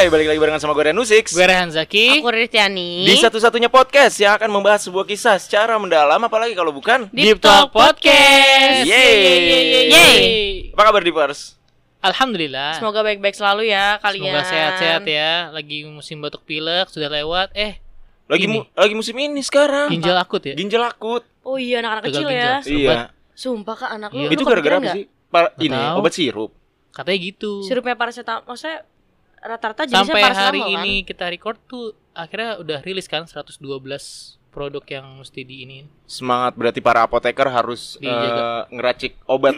Hai, balik lagi barengan sama gue Renu Six Gue Rehan Zaki. Aku Ritiani. Di satu-satunya podcast yang akan membahas sebuah kisah secara mendalam Apalagi kalau bukan Deep Talk Podcast. Yeay. Yeay. Apa kabar Deepers? Alhamdulillah. Semoga baik-baik selalu ya kalian. Semoga sehat-sehat ya. Lagi musim batuk pilek Sudah lewat. Eh Lagi Ini. mu- lagi musim ini sekarang. Ginjal akut ya? Ginjal akut. Oh iya anak-anak kecil ginjal. ya. Iya. Sumpah. Kak anak lu Iya. lu Itu gara-gara apa sih? Ini obat sirup. Katanya gitu. Sirupnya paracetamol Maksudnya rata-rata jenisnya Sampai paracetamol hari kan? ini kita record tuh Akhirnya udah rilis kan 112 produk yang mesti di ini Semangat berarti para apoteker harus Dijaga. eh, ngeracik obat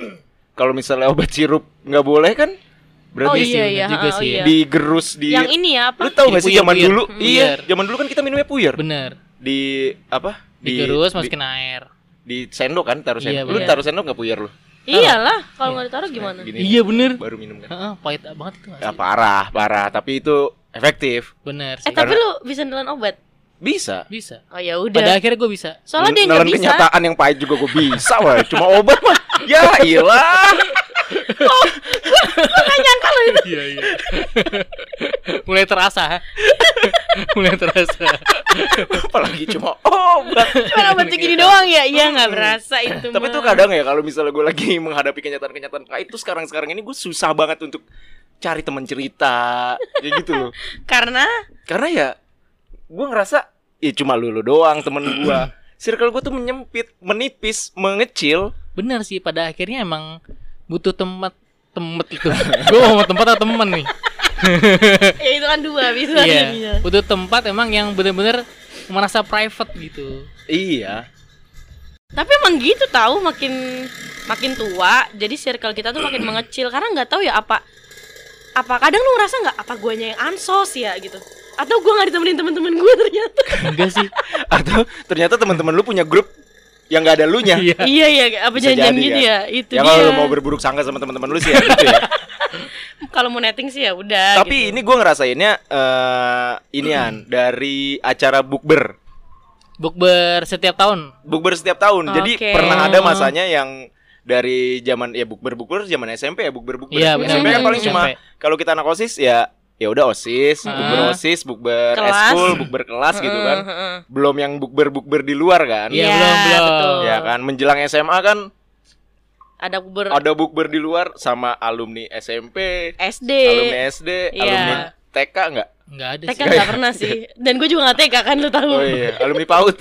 Kalau misalnya obat sirup nggak boleh kan Oh Berarti iya sih, iya, bener juga oh sih. iya. digerus di Yang ini ya apa? Lu Jadi gak sih zaman puyer. dulu? Hmm. Iya, zaman dulu kan kita minumnya puyer. Bener Di apa? Di Digerus di- masukin air di sendok kan taruh Iya, sendok. lu bener. taruh sendok nggak puyer lu? Iyalah kalau nggak ditaruh gimana? Gini, Iya bener baru minum kan. Heeh, Pahit banget itu gak Ya parah, parah, tapi itu efektif. Bener Eh sih tapi Karena- lu bisa nelan obat? Bisa. Bisa Oh ya Pada udah akhirnya gue bisa Soalnya dia nggak bisa kenyataan yang pahit juga gue bisa, wah. Cuma obat mah. Ya ilah. Iya iya. Mulai terasa. Mulai terasa. Apalagi cuma obat. Cuma obatnya gini doang ya? Iya nggak berasa itu Tapi mah. tuh kadang ya kalau misalnya gue lagi menghadapi kenyataan-kenyataan pahit tuh sekarang-sekarang ini gue susah banget untuk cari teman cerita kayak gitu loh. Karena Karena ya gue ngerasa ya cuma lu, lu doang temen gue. Circle gue tuh menyempit, menipis, mengecil. Bener sih pada akhirnya emang butuh tempat tempat itu. gue mau tempat atau temen nih. ya itu kan dua bisa iya. jadinya. Butuh tempat emang yang bener-bener merasa private gitu. Iya. Tapi emang gitu tahu makin makin tua jadi circle kita tuh makin mengecil karena nggak tahu ya apa apa kadang lu ngerasa nggak apa guanya yang ansos ya gitu atau gua nggak ditemenin teman-teman gua ternyata Enggak sih. Atau ternyata teman-teman lu punya grup yang gak ada lu nya. Iya. iya iya apa janjian jadi gitu kan? ya itu Ya dia kalau lu mau berburuk sangka sama teman-teman lu sih ya gitu ya. kalau mau netting sih ya udah Tapi gitu. ini gue ngerasainnya eh inian dari acara bukber. Bukber setiap tahun. Bukber setiap tahun. Jadi Oke. pernah ada masanya yang dari zaman ya bukber bukber zaman SMP ya bukber bukber. Benar, SMP kan paling SMP. cuma kalau kita anak osis ya ya udah osis, Ah. bukber osis, bukber Kelas. eskul, bukber kelas gitu kan. Belum yang bukber bukber di luar kan. Iya, Iya, belum belum. betul. Ya kan menjelang SMA kan ada bukber ada bukber di luar sama alumni SMP, SD alumni SD, Iya. alumni TK enggak? Enggak ada TK sih. nggak pernah sih dan gue juga nggak TK kan lu tahu Oh iya, alumni PAUD.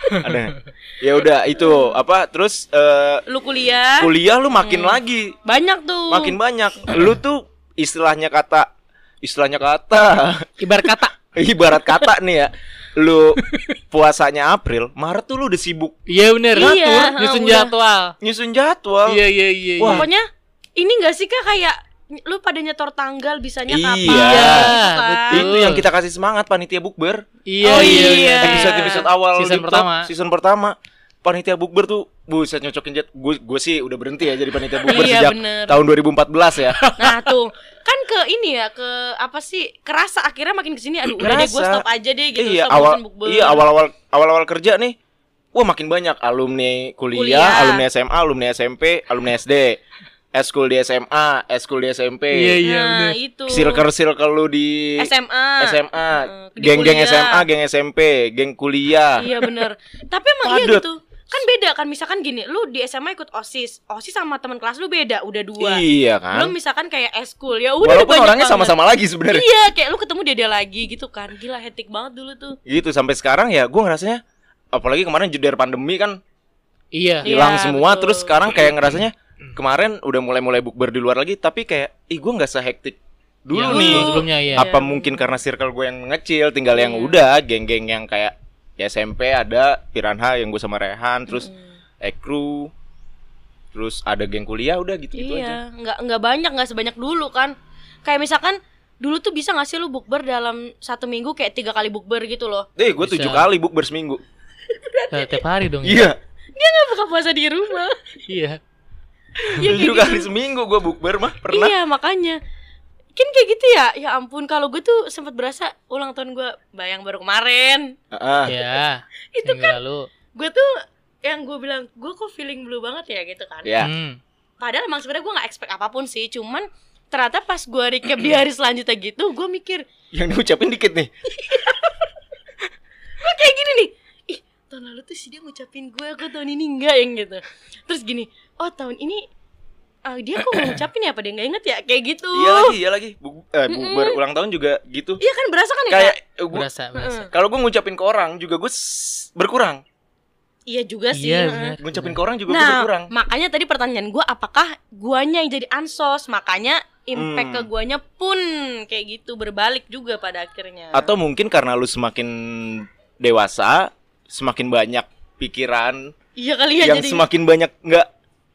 Ada. Ya udah itu apa terus eh, lu kuliah kuliah lu makin Hmm. lagi, banyak tuh makin banyak. Lu tuh istilahnya kata istilahnya kata Ibarat kata. ibarat kata nih ya. Lu puasanya April, Maret tuh lu udah sibuk Iya bener. Iya, Ngatur, nyusun udah. jadwal. nyusun jadwal. Iya iya iya. Wah. iya. Pokoknya ini gak sih kak kayak lu pada nyetor tanggal bisanya Iya. kapan betul. Itu yang kita kasih semangat panitia bukber. Iya Oh, iya iya. iya. Episode-episode awal Season pertama. season pertama. Panitia bukber tuh buset nyocokin jet. Gue gue sih udah berhenti ya jadi panitia bukber Iya, sejak bener. tahun 2014 ya. Nah tuh. Kan ke ini ya ke apa sih kerasa akhirnya makin ke sini aduh udah deh gue stop aja deh gitu iya stop awal ngurusin bukber. iya awal-awal awal-awal kerja nih wah makin banyak. Alumni kuliah, Kuliah. alumni SMA alumni SMP alumni SD eskul di SMA eskul di SMP Iya iya nah itu. Circle circle lu di SMA SMA geng-geng. SMA geng SMP geng kuliah. Iya bener. Tapi emang iya gitu kan beda kan misalkan gini lu di SMA ikut osis osis sama teman kelas lu beda udah dua iya kan belum misalkan kayak eskul ya udah walaupun banyak orangnya sama-sama lagi sebenarnya iya kayak lu ketemu dia dia lagi gitu kan gila hektik banget dulu tuh gitu sampai sekarang ya gue ngerasanya apalagi kemarin jeder pandemi kan Iya. Iya, hilang semua betul. terus sekarang kayak ngerasanya kemarin udah mulai-mulai bukber di luar lagi tapi kayak ih gue nggak sehektik dulu Yang nih Sebelumnya iya. apa Iya, mungkin karena circle gue yang ngecil tinggal yang Iya. udah geng-geng yang kayak ya SMP ada Piranha yang gue sama Rehan terus Ekru terus ada geng kuliah udah gitu gitu aja. iya nggak nggak banyak nggak sebanyak dulu kan. Kayak misalkan dulu tuh bisa nggak sih lu bukber dalam satu minggu kayak tiga kali bukber gitu loh? Eh gue tujuh kali bukber seminggu. Nah, tiap hari dong. ya. iya. Dia nggak buka puasa di rumah. Iya. Iya, tujuh kali gitu. seminggu gue bukber mah pernah. Iya makanya kan kayak gitu ya ya ampun kalau gue tuh sempat berasa ulang tahun gue bayang baru kemarin Ah, Iya. itu kan lalu. gue tuh yang gue bilang gue kok feeling blue banget ya gitu kan ya Hmm. padahal emang sebenarnya gue nggak expect apa pun sih cuman ternyata pas gue recap di hari selanjutnya gitu gue mikir Yang diucapin dikit nih. gue kayak gini nih ih tahun lalu tuh sih dia ngucapin gue aku tahun ini enggak yang gitu terus gini oh tahun ini ah, dia kok ngucapin ya apa dia nggak inget ya kayak gitu Iya lagi, iya lagi. Bu, eh, bu, berulang tahun juga gitu. Iya kan berasa kan ya Kayak gua, berasa berasa kalau gue ngucapin ke orang juga gue berkurang. iya juga sih iya benar Ngucapin ke orang juga gue Nah, berkurang. makanya tadi pertanyaan gue apakah guanya yang jadi ansos? Makanya impact Hmm. ke guanya pun kayak gitu berbalik juga pada akhirnya. Atau mungkin karena lu semakin dewasa, semakin banyak pikiran iya kali ya yang jadi semakin banyak nggak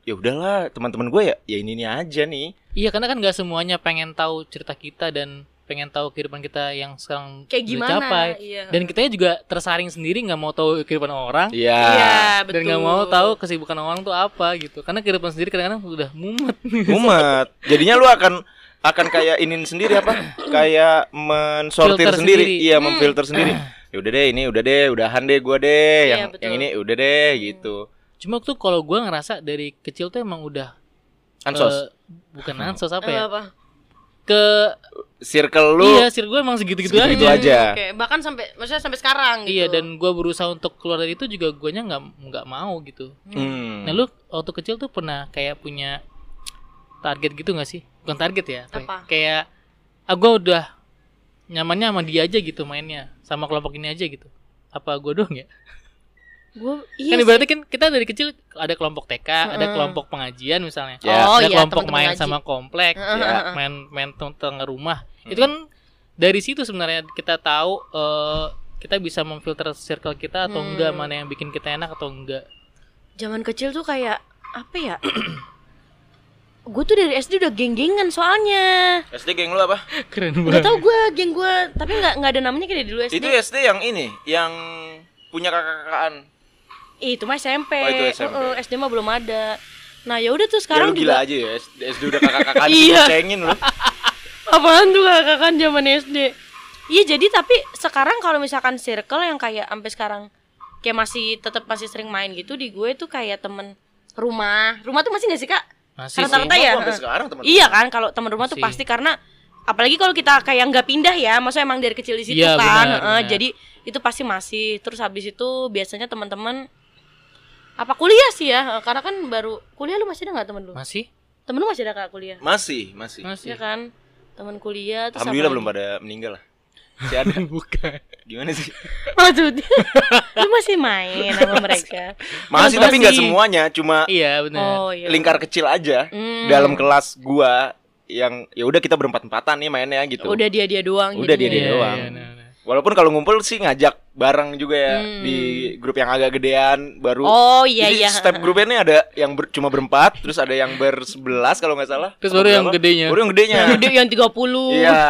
ya udahlah teman-teman gue ya ya ini ini aja nih iya karena kan nggak semuanya pengen tahu cerita kita dan pengen tahu kehidupan kita yang sekarang kayak gimana? capai Iya. dan kita juga tersaring sendiri nggak mau tahu kehidupan orang Iya. Iya, dan betul. nggak mau tahu kesibukan orang tuh apa gitu karena kehidupan sendiri kadang-kadang udah mumet mumet jadinya lu akan akan kayak inin sendiri apa kayak mensortir Filter sendiri. sendiri. iya memfilter sendiri ya udah deh ini udah deh udahan deh gua deh Iya, yang betul. yang ini udah deh gitu cuma tuh kalau gue ngerasa dari kecil tuh emang udah ansos eh, bukan ansos apa ya apa? ke circle lu iya sir gue emang segitu-gitu Segitu aja aja. Oke, bahkan sampai maksudnya sampai sekarang gitu. iya dan gue berusaha untuk keluar dari itu juga guanya nggak nggak mau gitu Hmm. nah lu waktu kecil tuh pernah kayak punya target gitu nggak sih bukan target ya apa ya? Apa? kayak ah gue udah nyamannya sama dia aja gitu mainnya sama kelompok ini aja gitu apa gue doang ya Gua kan iya sih. ibaratnya kan kita dari kecil ada kelompok TK ada kelompok pengajian misalnya Ya. Oh ada iya, kelompok teman-teman main ngaji. sama komplek Heeh, Ya. heeh, heeh. main main tengah rumah itu kan dari situ sebenarnya kita tahu eh, kita bisa memfilter circle kita atau Hmm. enggak mana yang bikin kita enak atau enggak Zaman kecil tuh kayak apa ya? gue tuh dari SD udah geng-gengan soalnya. SD geng lu apa keren Udah tau gue geng gue, tapi nggak nggak ada namanya kayak dulu SD. itu SD yang ini yang punya kakak-kakakan itu mah SMP. Oh, itu SMP. Heeh, SD mah belum ada. Nah, ya udah tuh ya sekarang lu gila juga aja ya SD, SD udah kakak-kakakan Iya. cengin lu apaan tuh kakak kan zaman SD. Iya, jadi tapi sekarang kalau misalkan circle yang kayak sampai sekarang kayak masih tetap masih sering main gitu di gue tuh kayak temen rumah. Rumah tuh masih gak sih, Kak? masih sih Rata-rata ya? sekarang teman Iya kan kalau teman rumah tuh Masih. pasti karena apalagi kalau kita kayak nggak pindah ya, maksudnya emang dari kecil di situ Iya, kan. benar, Heeh, benar. jadi itu pasti masih. Terus habis itu biasanya teman-teman apa kuliah sih ya? Karena kan baru kuliah lu masih ada nggak temen lu? masih Temen lu masih ada kak kuliah? masih masih masih Iya kan? Temen kuliah terus alhamdulillah belum pada meninggal lah masih ada bukan gimana sih Maksudnya lu masih main sama mereka. masih Masih. tapi nggak semuanya cuma iya benar Oh iya. lingkar kecil aja Hmm. dalam kelas gua yang ya udah kita berempat empatan nih mainnya gitu Udah dia dia doang. Udah jadinya. dia-dia Iya, doang. iya, nah, nah. Walaupun kalau ngumpul sih ngajak bareng juga ya Hmm. di grup yang agak gedean baru Oh iya Jadi iya. step grupnya ini ada yang ber- cuma berempat terus ada yang bersebelas kalau nggak salah Terus baru yang berapa? gedenya. baru yang gedenya Yang gede yang 30. iya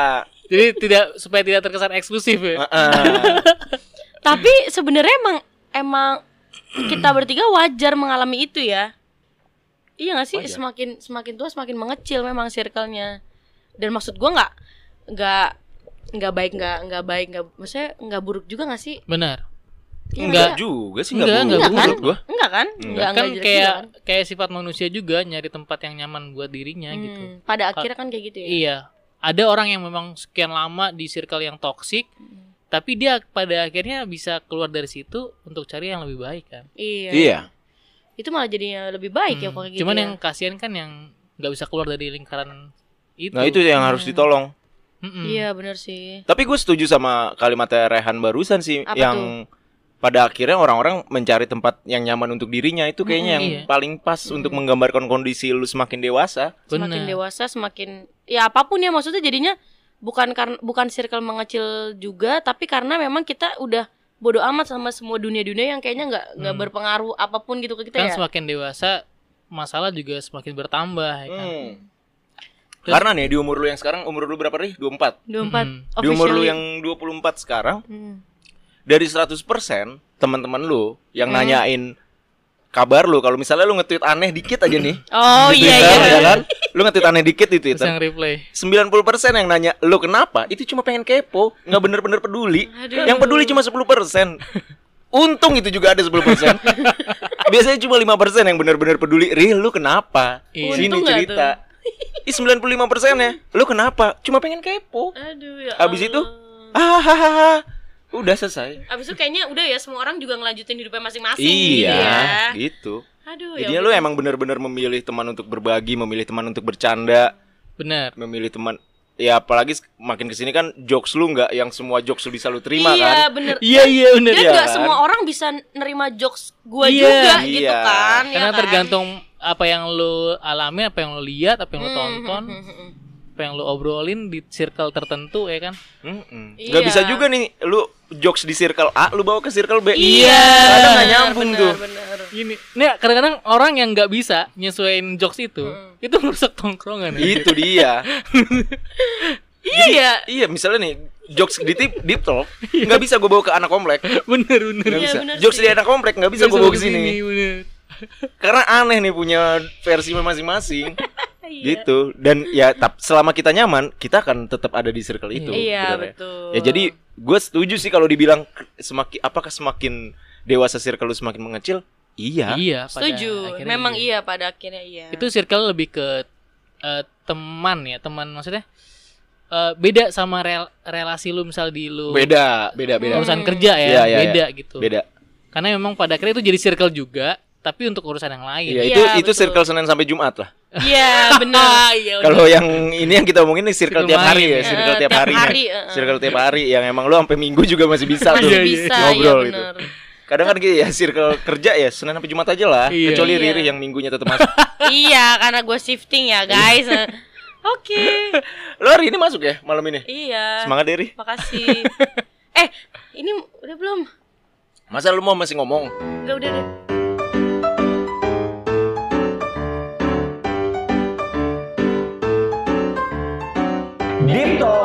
jadi tidak supaya tidak terkesan eksklusif ya Heeh. Tapi sebenarnya emang emang kita bertiga wajar mengalami itu ya. Iya gak sih? Wajar. Semakin semakin tua semakin mengecil memang circle-nya. Dan maksud gua nggak nggak nggak baik nggak nggak baik nggak maksudnya nggak buruk juga gak sih? benar Iya enggak nggak? juga sih Enggak, enggak buruk Enggak kan? menurut gua Enggak kan? Enggak. Enggak, kan enggak kayak juga kan? kayak sifat manusia juga nyari tempat yang nyaman buat dirinya gitu Hmm, pada akhirnya kan kayak gitu ya. iya ada orang yang memang sekian lama di circle yang toksik Hmm. tapi dia pada akhirnya bisa keluar dari situ untuk cari yang lebih baik kan Iya. iya Itu malah jadinya lebih baik ya Hmm, kalau kayak gitu. cuman ya. yang kasihan kan yang nggak bisa keluar dari lingkaran itu nah itu yang harus Hmm. ditolong Mm-mm. Iya bener sih. tapi gue setuju sama kalimatnya Rehan barusan sih Apa yang pada akhirnya orang-orang mencari tempat yang nyaman untuk dirinya itu kayaknya Mm, yang iya. paling pas untuk menggambarkan kondisi lu semakin dewasa Semakin Bener. dewasa semakin ya apa pun ya maksudnya jadinya bukan karena bukan circle mengecil juga tapi karena memang kita udah bodoh amat sama semua dunia-dunia yang kayaknya nggak nggak Hmm. berpengaruh apa pun gitu ke kita kan ya. semakin dewasa masalah juga semakin bertambah ya kan Hmm. Terus- Karena nih di umur lu yang sekarang umur lu berapa nih? 24. 24 Hmm. Di umur lu yang 24 sekarang Hmm. dari 100% teman-teman lu yang Hmm. nanyain kabar lu kalau misalnya lu nge-tweet aneh dikit aja nih. Oh di iya Twitter, iya. ya kan? Lu nge-tweet aneh dikit di Twitter. yang replay 90% yang nanya lu kenapa? Itu cuma pengen kepo, nggak bener-bener peduli. Aduh. Yang peduli cuma 10%. Untung itu juga ada 10%. Biasanya cuma 5% yang bener-bener peduli. Real lu kenapa? Iya. Sini cerita. Ih 95 persen ya. Lu kenapa? Cuma pengen kepo. Aduh ya. Abis itu? Ah, udah selesai. Abis itu kayaknya udah ya semua orang juga ngelanjutin hidupnya masing-masing Iya, gitu ya. gitu. Aduh Jadi ya. lu emang bener-bener memilih teman untuk berbagi, memilih teman untuk bercanda, Bener. memilih teman ya apalagi makin ke sini kan jokes lu nggak yang semua jokes lu bisa lu terima iya, kan bener. Iya iya bener. Dan Iya nggak kan? semua orang bisa nerima jokes gua Iya. juga gitu Iya. kan. ya Karena kan? tergantung apa yang lu alami, apa yang lu lihat, apa yang lu Hmm, tonton, hmm, hmm, apa yang lu obrolin di circle tertentu ya kan. Mm-mm. Iya. nggak bisa juga nih lu jokes di circle A lu bawa ke circle B Iya. kadang nggak nyambung bener, tuh Bener. Gini, nih kadang-kadang orang yang nggak bisa nyesuaiin jokes itu, Hmm. itu merusak tongkrongan. ya. itu dia Iya ya. iya misalnya nih jokes di tip deep talk nggak bisa gue bawa ke anak komplek bener bener. nggak Iya, bisa bener jokes sih. di anak komplek nggak bisa gue bawa ke sini bener. Karena aneh nih punya versi masing-masing Iya. gitu dan ya tap, selama kita nyaman kita akan tetap ada di circle itu Iya, betul. ya jadi gue setuju sih kalau dibilang semakin apakah semakin dewasa circle lu semakin mengecil iya Iya. pada Setuju. Memang iya. iya pada akhirnya iya. Itu circle lebih ke eh, teman ya, teman maksudnya eh, beda sama rel- relasi lu misal di lu beda beda beda urusan kerja ya, Iya, iya, beda gitu. beda Karena memang pada akhirnya itu jadi circle juga, tapi untuk urusan yang lain. Iya, Iya, itu itu betul. circle Senin sampai Jumat lah. Iya, benar. Iya, Kalau yang ini yang kita omongin nih circle Circle tiap main hari ya, ya. circle Eh, tiap tiap hari. hari, ya. eh, Circle tiap hari yang emang lu sampai Minggu juga masih bisa tuh Masih Iya, iya, bisa, ngobrol iya gitu. benar. Kadang kan gitu ya circle kerja ya Senin sampai Jumat aja lah, Iya. kecuali Iya. Riri yang minggunya tetap masuk. iya, karena gue shifting ya, guys. Eh, Oke. Lo hari ini masuk ya malam ini? Iya. Semangat Diri. Makasih. eh, ini udah belum? Masa lu mau masih ngomong? Enggak udah deh. Deep Talk Podcast.